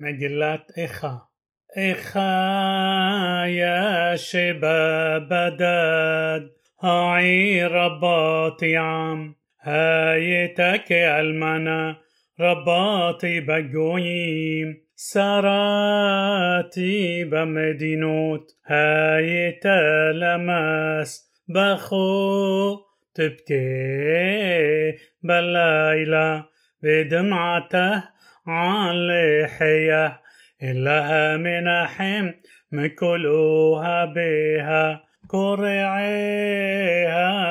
مجلات إخا. إخا يا شباب داد هاي رباطي عم. هايتك ألمنا رباطي بجويم سراتي بمدينوت هاي تلمس بخو تبكي بالليلة بدمعته عليحية إلها منحم مكلوها بها كرعيها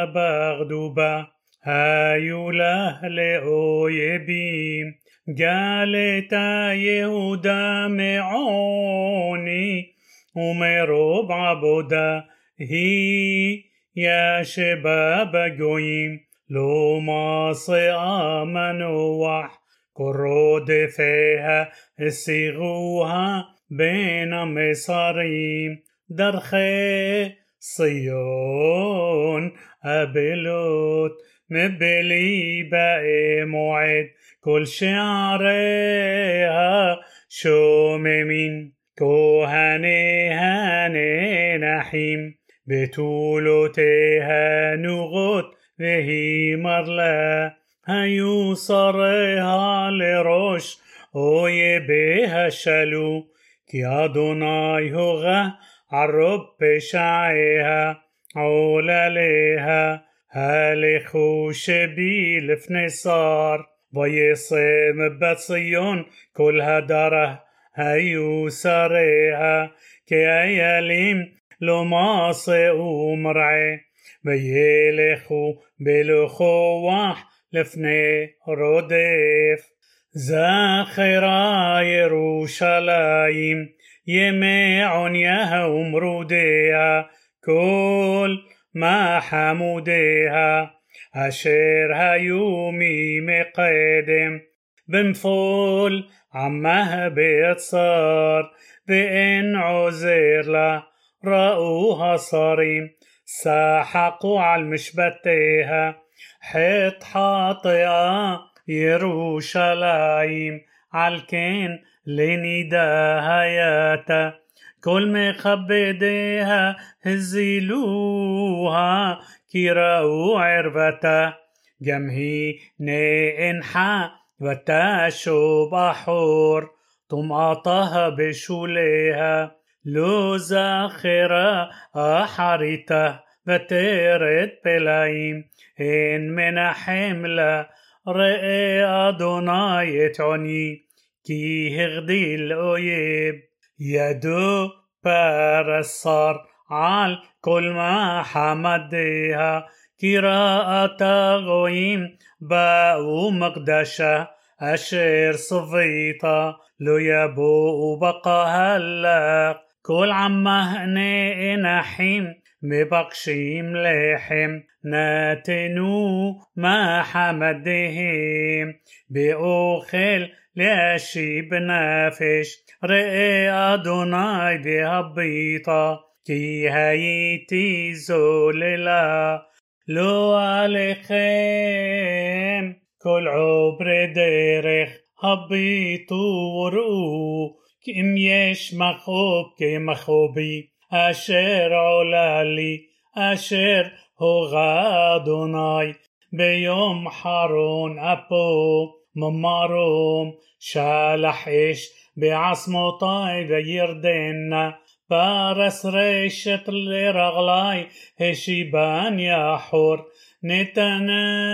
بغدوبة هايو له لأويبيم قالت يهودا معوني ومروب عبودا هي يا شباب قويم لو ما صيام نوح قرودفيها صيغوها بين مصاريم درخي صيون أبلوت مبلي بقي موعد كل شعريها شو ممين كوهني هاني نحيم بتولتها نغط وهي مرلا היו שריה לראש אויביה שלו כי אדוני הורה ערוב פשעיה עולליה הלכו שבי לפני שר וישם בציון כל הדרה היו שריה כאיילים לא מעשהו מרעה וילכו בלכוח לפני רודף. זכרה ירושלים, ימי עוניה ומרודיה, כל מחמודיה, אשר היו ממקדם, בנפול עמה בצר, ואין עוזר לה, ראו השרים, סחקו על משבטיה, حيط حاطئة يروشلايم عالكين لنداها ياتا. كل ما خبديها هزلوها كي راو عربتا. جمهي نئنحا وتاشو بحور طمعتها بشوليها لو زاخرة أحرته ותרד פלאים, הן מנחם לה, ראה אדוני את עוני, כי הגדיל אויב, ידו פרסר על כל מה חמדיה, כי ראתה גויים באו מקדשה, אשר סביתה, לא יבואו בקהלך. כל עמהנה אנחים מבקשים לחם נתנו מה חמדיהם באוכל להשיב נפש ראה אדוני והביטה כי הייתי זוללה לא עליכם כל עוברי דרך הביטו וראו כי אם יש מחוב כמחובי, אשר עולה לי, אשר הורה אדוני, ביום חרון אפו ממרום, שלח אש בעצמותי וירדנה, פרס רשת לרגלי, השיבני אחור, נתנני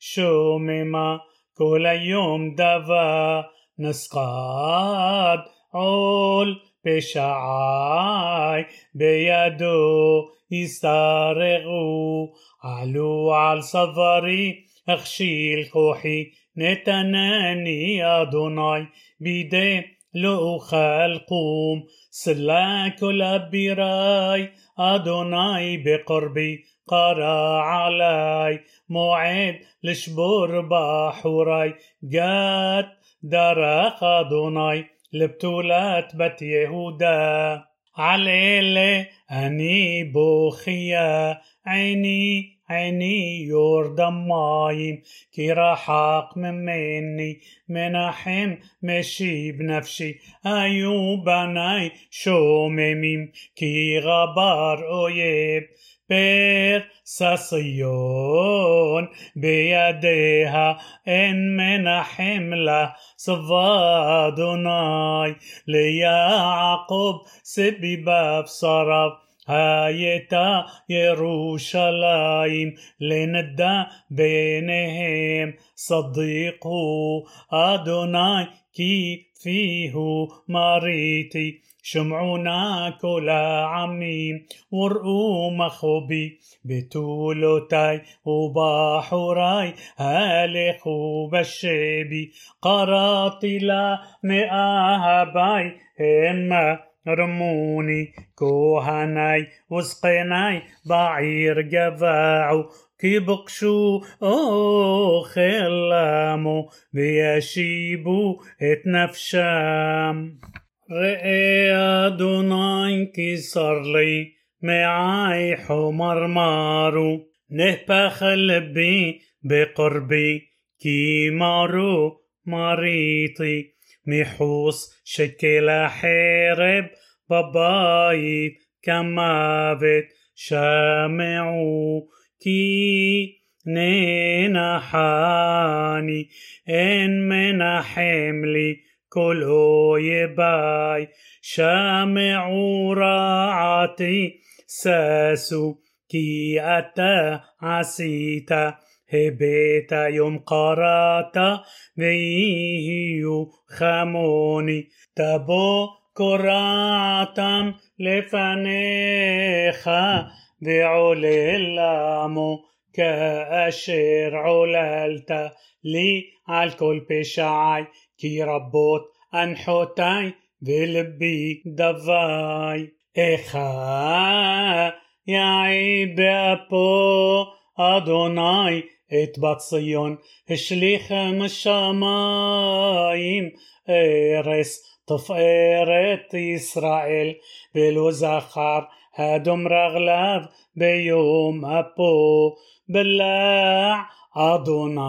שוממה, כל היום דבה. נסקד עול פשעי בידו ישתרעו עלו על צווארי אכשיל כוחי נתנני אדוני בידי לא אוכל קום סלה כל אבירי אדוני בקרבי قرى علي موعد لشبور بحوري جات דרך אדוני לבתולת בת יהודה. על אלה אני בוכיה, עיני عيني يورد مايم كي رحق مني منحم مشي بنفسي أيوب بناي شومميم كي غبار أويب بير ساسيون بيديها إن منحم له صفادوناي ليعقوب סביביו צריו היתה ירושלים לנידה ביניהם צדיק הוא אדוני כי פיהו מריתי שמעו נא כל עמים וראו מכאובי בתולותי ובחורי הלכו בשבי קראתי למאהבי המה רימוני כהני וזקני בעיר גוועו כי ביקשו אוכל למו וישיבו את נפשם. ראה אדוני כי צר לי מעי חמרמרו נהפך לבי בקרבי כי מרו מריתי מחוץ שיכלה חרב בבית כמוות שמעו כי נאנחה אני אין מנחם לי כל אויבי. שמעו רעתי ששו כי אתה עשית הבאת יום קראת ויהיו כמוני תבא כל רעתם לפניך ועולל למו כאשר עוללת לי על כל פשעי כי רבות אנחותי ולבי דוי إخا يعيب أبو أدوناي את בת ציון השליכה משמיים ארס תפארת ישראל ולא זכר האדום רגליו ביום אפו בלע אדוני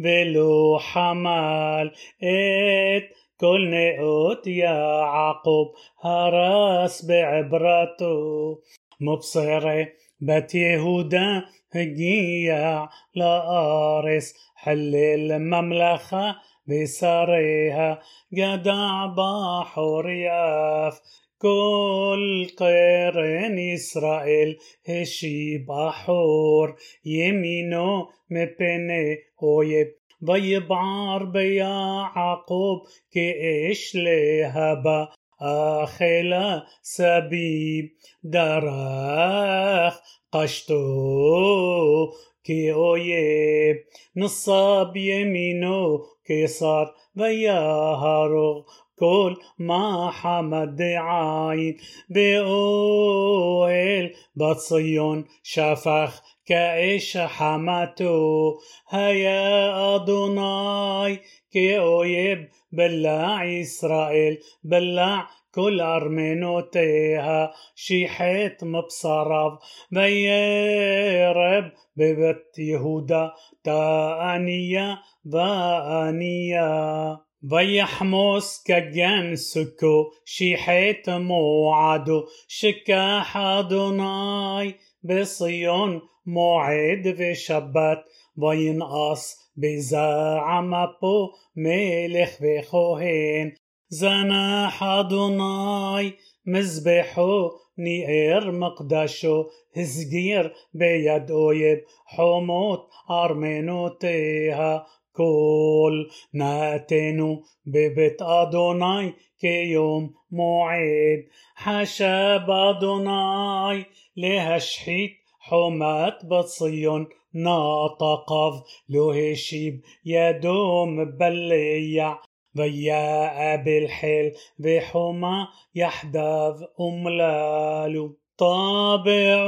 ולא חמל את כל נאות יעקב הרס בעברתו מבשרי بت يهودا هجيع لآرس حل المملخة بسريها جدع بحر ياف. كل قرن إسرائيل هشي بحور يمينو مبني أويب ويبعر بيعقوب كإيش لهبا أخلا سبيب دراخ قشتو كي أويب نصاب يمينو كيصار وياهرغ كل ما حمد عين بأويل بتصيون شفخ كإيش حمتو היה אדוני כאויב בלע ישראל בלע כל ארמנותיה שחת מבצריו. וירב בבת יהודה תאניה ואניה ויחמס כגן שכו שחת מועדו. שכח אדוני بصيون موعد في شبت. وينقص בזעם אפו מלך וכהן, זנח אדוני מזבחו, ניער מקדשו, הסגיר ביד אויב חומות ארמנותיה. כל נתנו בבית אדוני כיום מועד, חשב אדוני להשחית חומת בציון. ناطقف لو هشيب يدوم بليع ويا بالحيل بحوما يحدف أملالو طابع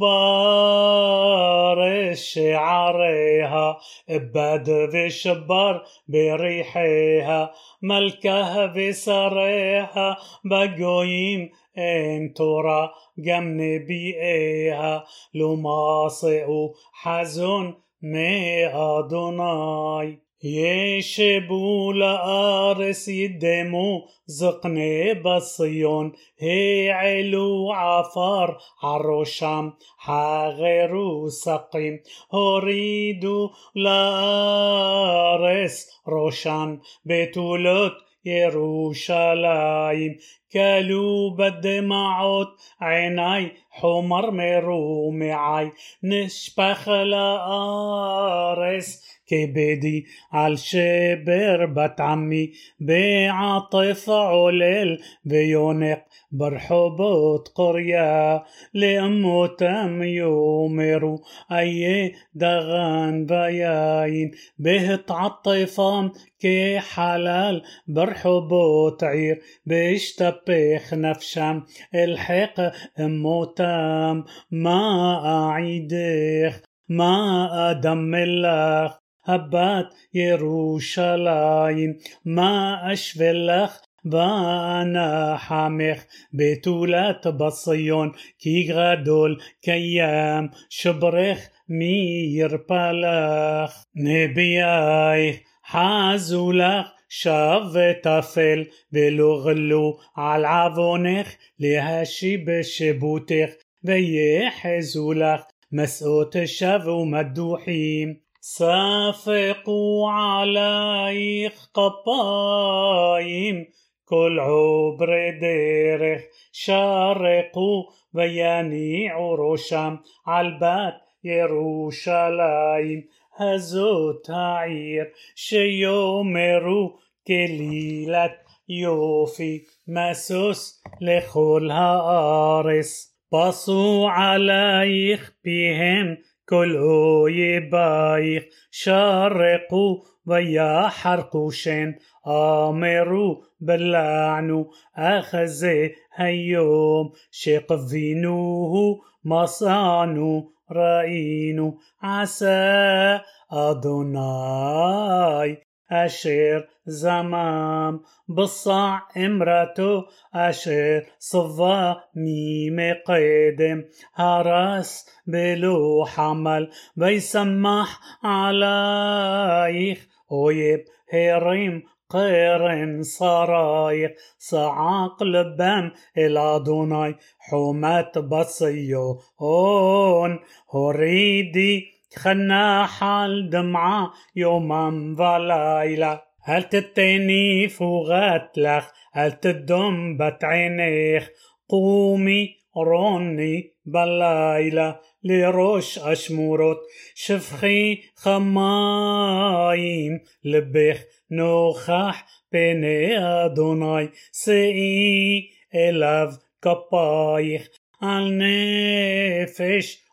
بار شعريها إبد وشبر بريحها ملكها بسريها بقويم إن ترى جم نبيئها لماصئ حزن مي أدوناي يشبو لأرس يدمو زقني بصيون هي علو عفار عروشام حاغرو سقيم هريدو لأرس روشان بتولوت يروشلايم كلوا بدمعوت عيناي حمر مرومعي نشبخ لآرس كبدي على بت عمي بعطف علل بيونق برحبوت قرية لأموتم يومرو أي دغان بياين. به تعطفام كي حلال برحبوت عير بيشتبخ نفشم إلحق موتام ما أعيدخ ما أدم الله הבת ירושלים, מה אשווה לך ואנא חמך בתולת בציון, כי גדול קיים, שברך מי ירפא לך. נביאייך חזו לך שב וטפל, ולא גלו על עוונך, להשיב בשיבותך, ויחזו לך. מסעות שב ומדוחים صافقوا عليك قبايم كل عبر ديرخ شارقوا وينيعوا رشم عالبات يروشلايم هزوت העיר שיאמרו כלילת יופי משוש לכל הארץ بصوا عليك بهم كل أويبايخ شرقوا ويا حرقوشين. آمروا بلعنوا أخزي هيوم شقفينوه مصانو رأينو عسى أدوناي أشير زمام بصع امرته أشير صفا ميم قدم. هرس بلو حمل. بيسمح عليك أويب هريم قرن صرايق صعاق لبام الأدوناي حومات بصيون. هريدي خنا حال دمعة يوما ظلايلة هل تتيني فوغات لخ؟ هل تدم بتعينيخ قومي روني بلايلة لروش أشمورت. شفخي خمايم لبخ نوخح بيني أدوناي سئي إلاف كبايخ على نفش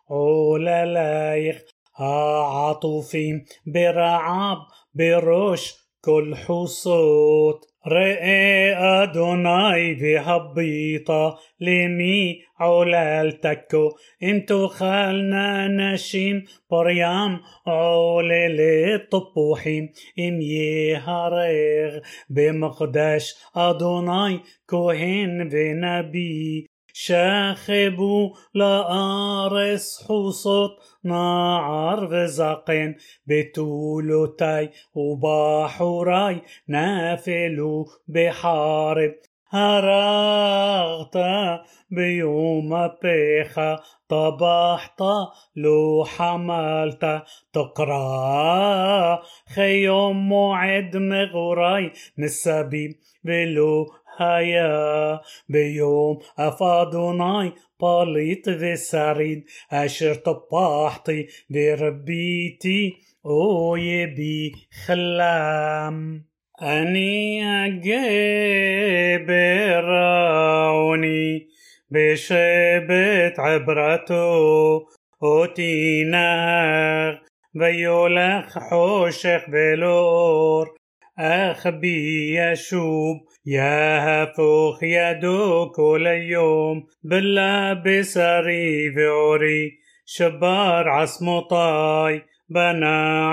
لايخ عاطفي برعب برش كل حصوت. رئي أدوناي بهبيطة لمي عولال تكو. אם תאכלנה נשים פרים עוללי טפוחים אם יהרג במקדש אדוני כהן ונביא. שכבו לארץ חוצות נער וזקן בתולותי ובחורי נפלו בחרב. הרגת ביום אפך טבחת לא חמלת תקרא כיום מועד מגורי מסביב ולא היה ביום אף אדוני פליט ושריד אשר טפחתי ורביתי אויבי خلام أني أجبروني بشبت عبرته وتيناغ بيولخ حوشخ بلور أخبي يشوب يا هفوخ يا دوك ليوم بالله بسري فعوري شبار عصمطاي بنى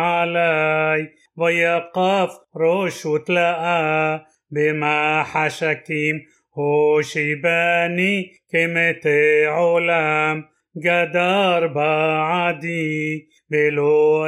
علي ويقف روش وتلقى بما حشكيم هوشي باني كمت علام. قدر بعدي بلو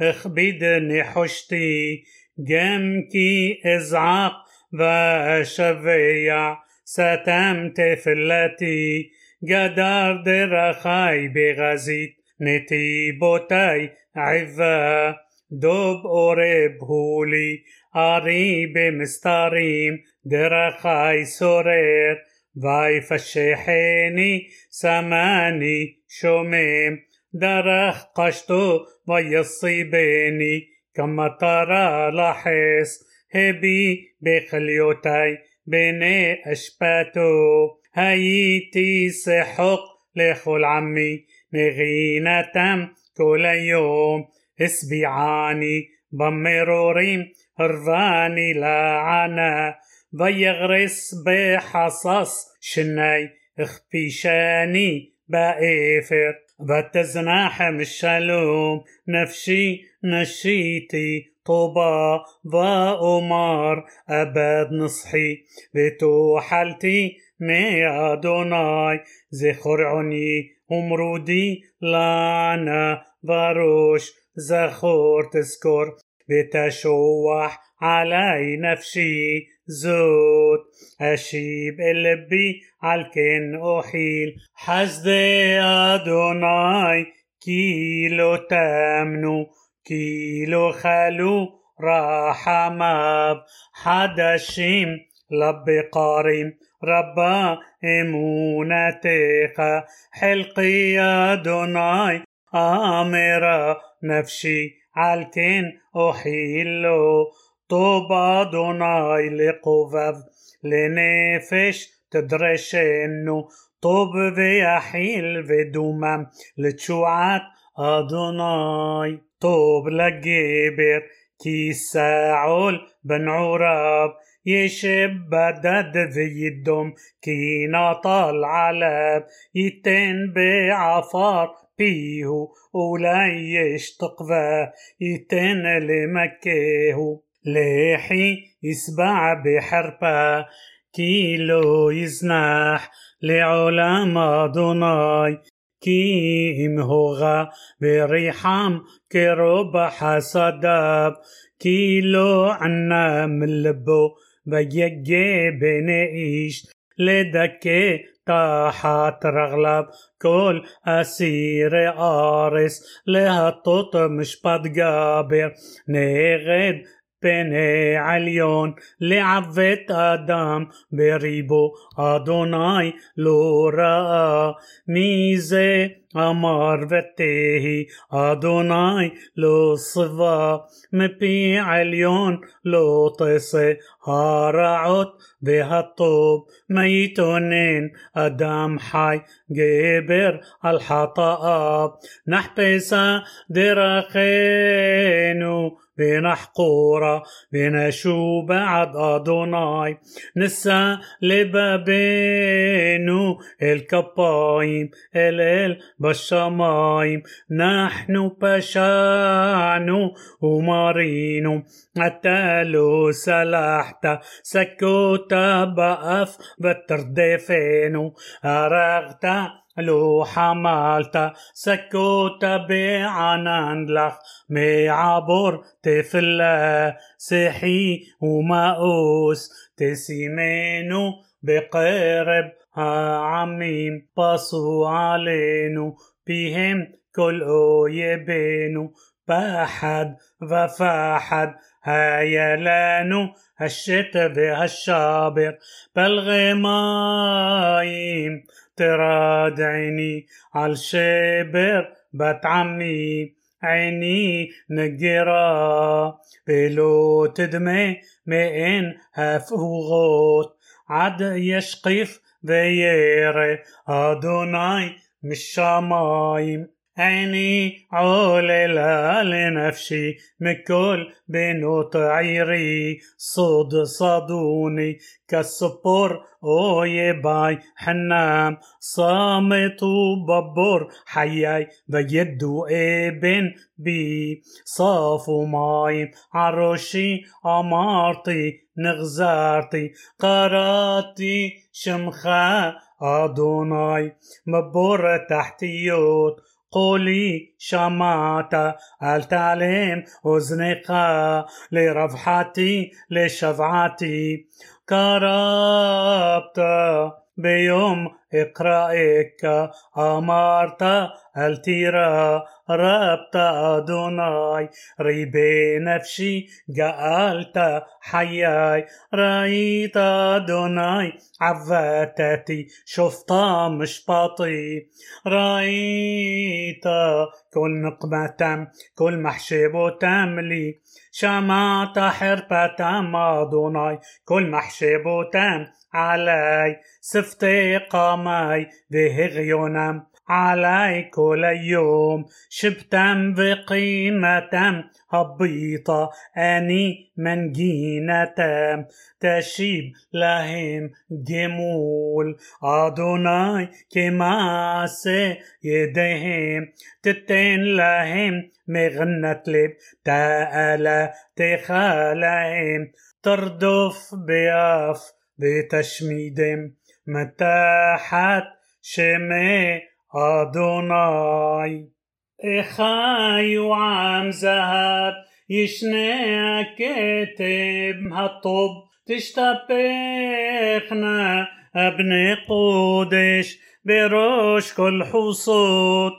اخبدني حشتي. جمكي ازعق واشفيع ستمت فلتي قدر درخي بغزيت نتيبوتي عفا دوب أورب هولي أري بمستريم درخي سورير ויפשחני سماني شوميم درخ قشتو ويصيبني كما ترى لحس هبي بخليوتي بني أشباتو. هيتي سحق لخل عمي نغينتم كل يوم. اسبيعاني بمرورين هرفاني لعنة ويغرس بحصص شني اخبيشاني بأفر. وتزناحم الشلوم نفشي نشيتي طوبى ואומר אבד נצחי ותוחלתי מאדוני זכר עניי ומרודי לענה וראש זכור תזכור ותשוח עלי נפשי זאת אשיב אל לבי על כן אוחיל. חסדי אדוני כי לא תמנו كيلو خلو رحماب حدشيم لبي قاريم ربا امونتك حلقي أدوناي آمرة نفسي عالكن أحيلو. لقوفف لنفش تدرشنو طوب ويحيل ودومم لتشوعات أدوناي طوب لجبر كي ساعول بن عراب يشب بدد في الدم كي نطال علب يتن بعفار بيه ولا يشتقفه يتن لمكيه ليحي يسبع بحربة كيلو يزنح לעולם אדוני כי אם הוגה ורחם כרוב חסדיו כי לא ענה מלבו ויגה בני איש. לדכא תחת רגליו כל אסירי ארץ להטות משפט גבר נגד פני עליון לעוות אדם בריבו אדוני לא ראה. מי זה أمر ותהי אדוני לא שבע מפי עליון לא תעשה הרעות והטוב מה יתונן אדם חי גבר על חטאיו נחפשה דרכנו ونحقورا ونشوب بعد أدوناي نسى لبابينو الكبايم الال بالشمايم نحن بشانو ومارينو. التالو سلحت سكوتا بأف بتردفينو أرغت لو حملت سكوت بعنان لخ معبر تفلا سحي ومأوس تسيمينو بقرب عميم بصوا علينو بهم كل أويبينو بحد وفحد هيلانو الشتاء والشابر פלגי מים תרד עיני על שבר בת עמי עיני נגרה ולא תדמה מאין הפוגות עד ישקיף וירא אדוני משמים עיני עוללה לנפשי מכל בנות עירי. צוד צדוני כצפור אויבי חנם. צמתו בבור חיי וידו אבן בי. צפו מים על ראשי אמרתי נגזרתי. קראתי שמך אדוני מבור תחתיות קולי שמעת אל תעלם אזנך לרוחתי לשועתי? קרבת ביום אקראך אמרת אל תירא רבת אדוני ריבי נפשי גאלת חיי ראית אדוני עותתי שפטה משפטי ראית كل نقمة كل محشب تملي شمعت حربة أدوناي كل محشب تم علي سفتي قامي بهغيونم. علي كل يوم شبتم بقيمة هبيطة أني من جينتم. تشيب لهم جمول. أدوناي كماس يدهم تتن لهم مغنة لب. تألا تخالهم. تردف بياف بتشميدهم متاحت شمي أدوناي إخاي وعم ذهب يشنع كتب هالطب تشتبخنا ابن قودش بروش كل حصود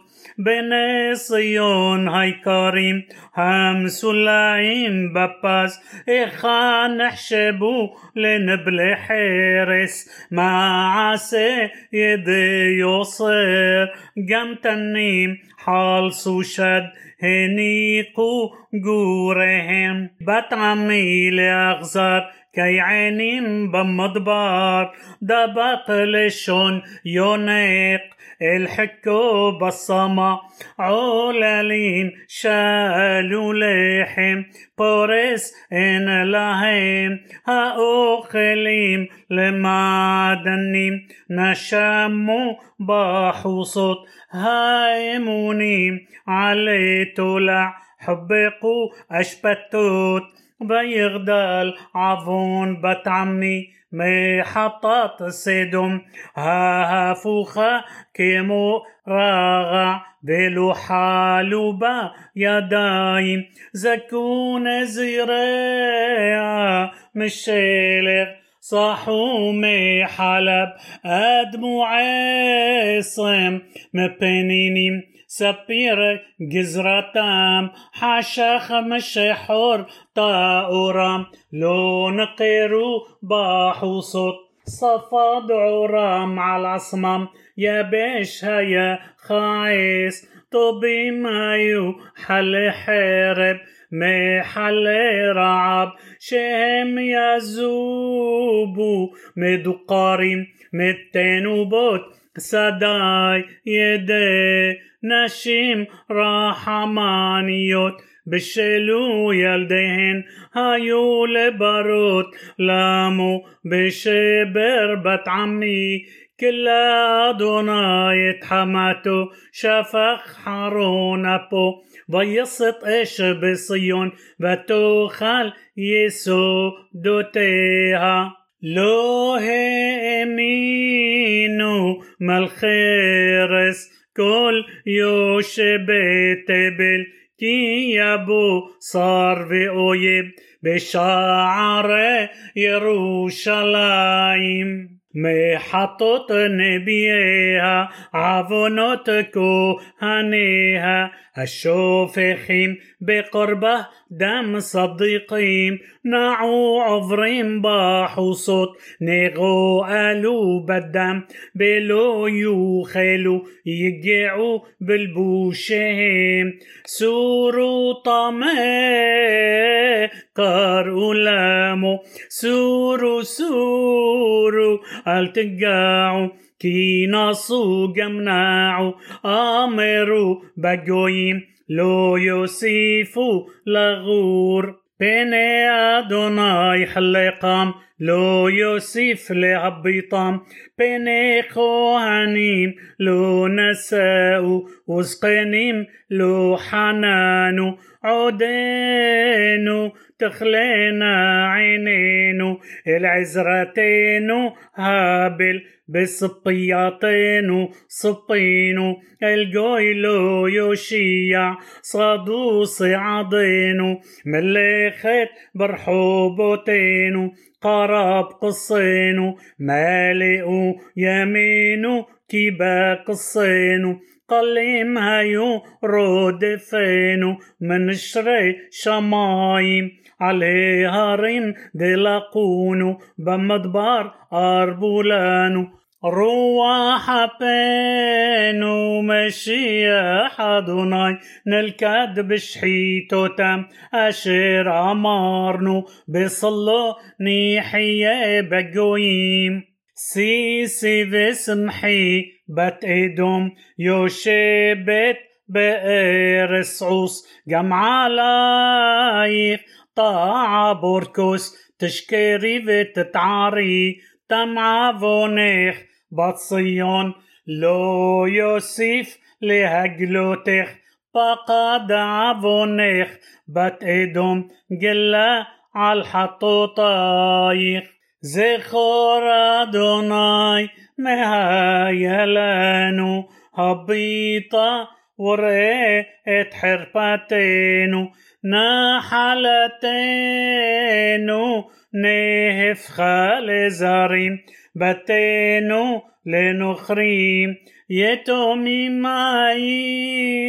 بني صيون هاي كريم هم سلعين بباس إخا نحشبو لنبل حرس مع عسى يدي يصير قم تنيم حال سوشد هنيقو جورهم بطعمي لأغزر كي عينين بمضبار دبق لشون يونيق الحكو بالصما علالين شالوا لحم بورس إن لهم هأخليم لمعدنيم نشموا بحوصت هايمونيم علي تولع حبقوا أشبتوت ויגדל עון בת עמי מחטאת סדום ההפוכה כמו רגע ולא חלו בה ידים זכו נזיריה משלג צחו מחלב אדמו עצם מפנינים ספיר גזרתם חשך משחור طاورام لو نقيرو باحوصت صفاد عرام على الأصمام يا بيش هيا خايس. طبي مايو حل حرب محل رعب شهم يزوبو مدقارين متنوبوت سداي يدي נשים רחמניות בשלו ילדיהן היו לברות למו בשבר בת עמי كلا أدوناي اتحماتو شفخ حارون أبو ويسط إيش بصيون وتوخل يسو دوتيها لو هامينو مالخيرس كل يوشبتبل كي يبو صار بأويب بشعر يروشلايم محطות נביאיה, עוונות כהניה, השופכים בקרבה דם صديقים, נעו עוברים בחוסות, נגואלו בדם, בלא יאכלו, יגעו בלבושיהם, סורו טמא, קראו למו, סורו סורו التقاعو كي نصو جمناعو امرو بجوين لو يوسيفو لغور بين أدوناي حلقام لو يوسف لعبيطام بين خوانيم لو نساو وزقنيم لو حنانو عدينو تخلينا عينينو العزرتينو هابل بصبياطينو صبينو الجويلو يوشيع صادوس عضينو ملخت برحوبوتينو قرب قصينو مالئو يمينو كيبا قصينو قليم هايو رودفينو من شري شمايم علي هارين دلاقونو بمدبار أربولانو روح بينو مشيح أدوناي نلكد بشحيتو تام أشير أمارنو بصلو نيحية بقويم. سيسي بسمحي بت إدوم يوشبت بئرس عوس جمع عليك طاعة بوركوس تشكي ريفة تتعاري تمع فونيخ بطسيون لو يوسف لهجلوتخ فقد عفونيخ بات ايدوم جلا عالحطوطايخ زخور أدوناي مهايلانو هبيطة ورقت حربتينو וראה את חרפתנו נחלתנו נהפכה לזרים בתינו לנוכרים יתומים היינו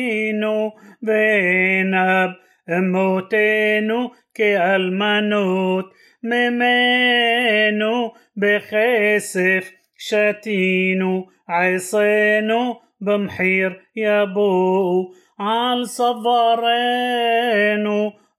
ועיניו אמותינו כאלמנות ממנו בכסף شتينو عصينو بمحير يابو عن صفارينو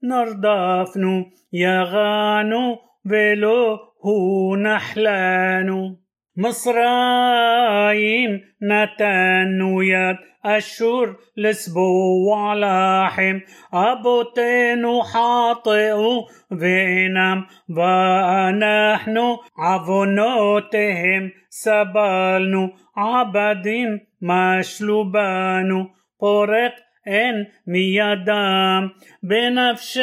نردفنو يغانو بلو هو نحلانو. مصرايم نتنو يد أشور لسبو لحم أبو تنو حاطئو بينام بأناحنو عفنوتهم سبالنو عبدين مشلوبانو قرق אין מידם בנפשנו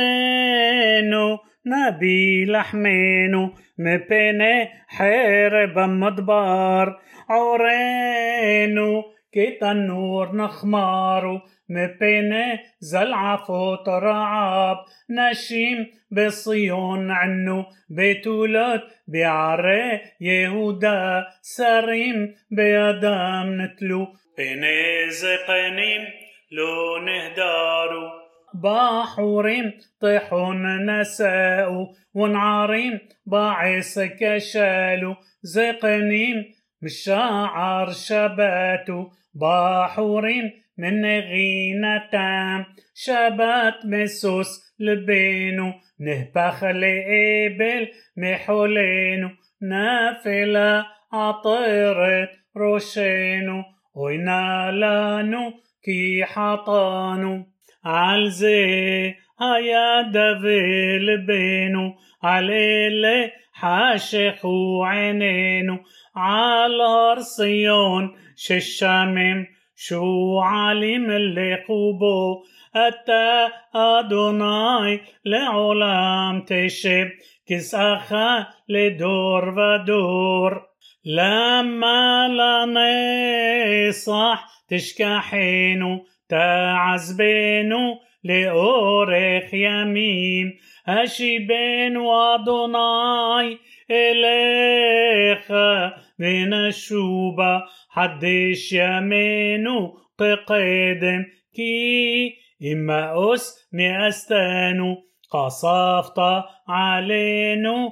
נביא לחמנו מפני חרב המדבר עורנו כתנור נחמרו מפני זלעפות רעב נשים בציון ענו בתולות בערי יהודה שרים בידם נטלו פני זה פנים لو نهدارو باحورين طيحون نساء ونعارين باعث كشالو زقنين مشاعر شباتو باحورين من غينتام شبات مسوس لبينو نهبخ لإبل محولينو نافلة عطرت روشينو. وينا لانو כי חטאנו, על זה היה דווה לבנו, על אלה חשכו עינינו, על הר ציון ששמם שועלים לכו בו, אתה אדוני לעולם תשב, כסאך לדור ודור. למה לנצח תשכחנו تعذبنو لأورخ يمين أشيبن أدوناي إليخ من الشوبة حدش يمينو تقدم كي إما أس مئستانو قصفت علينو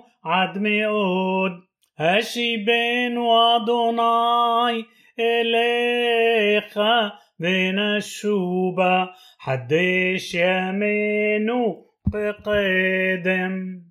أدوناي إليخ بين الشوبة حدش يمينه بقدم.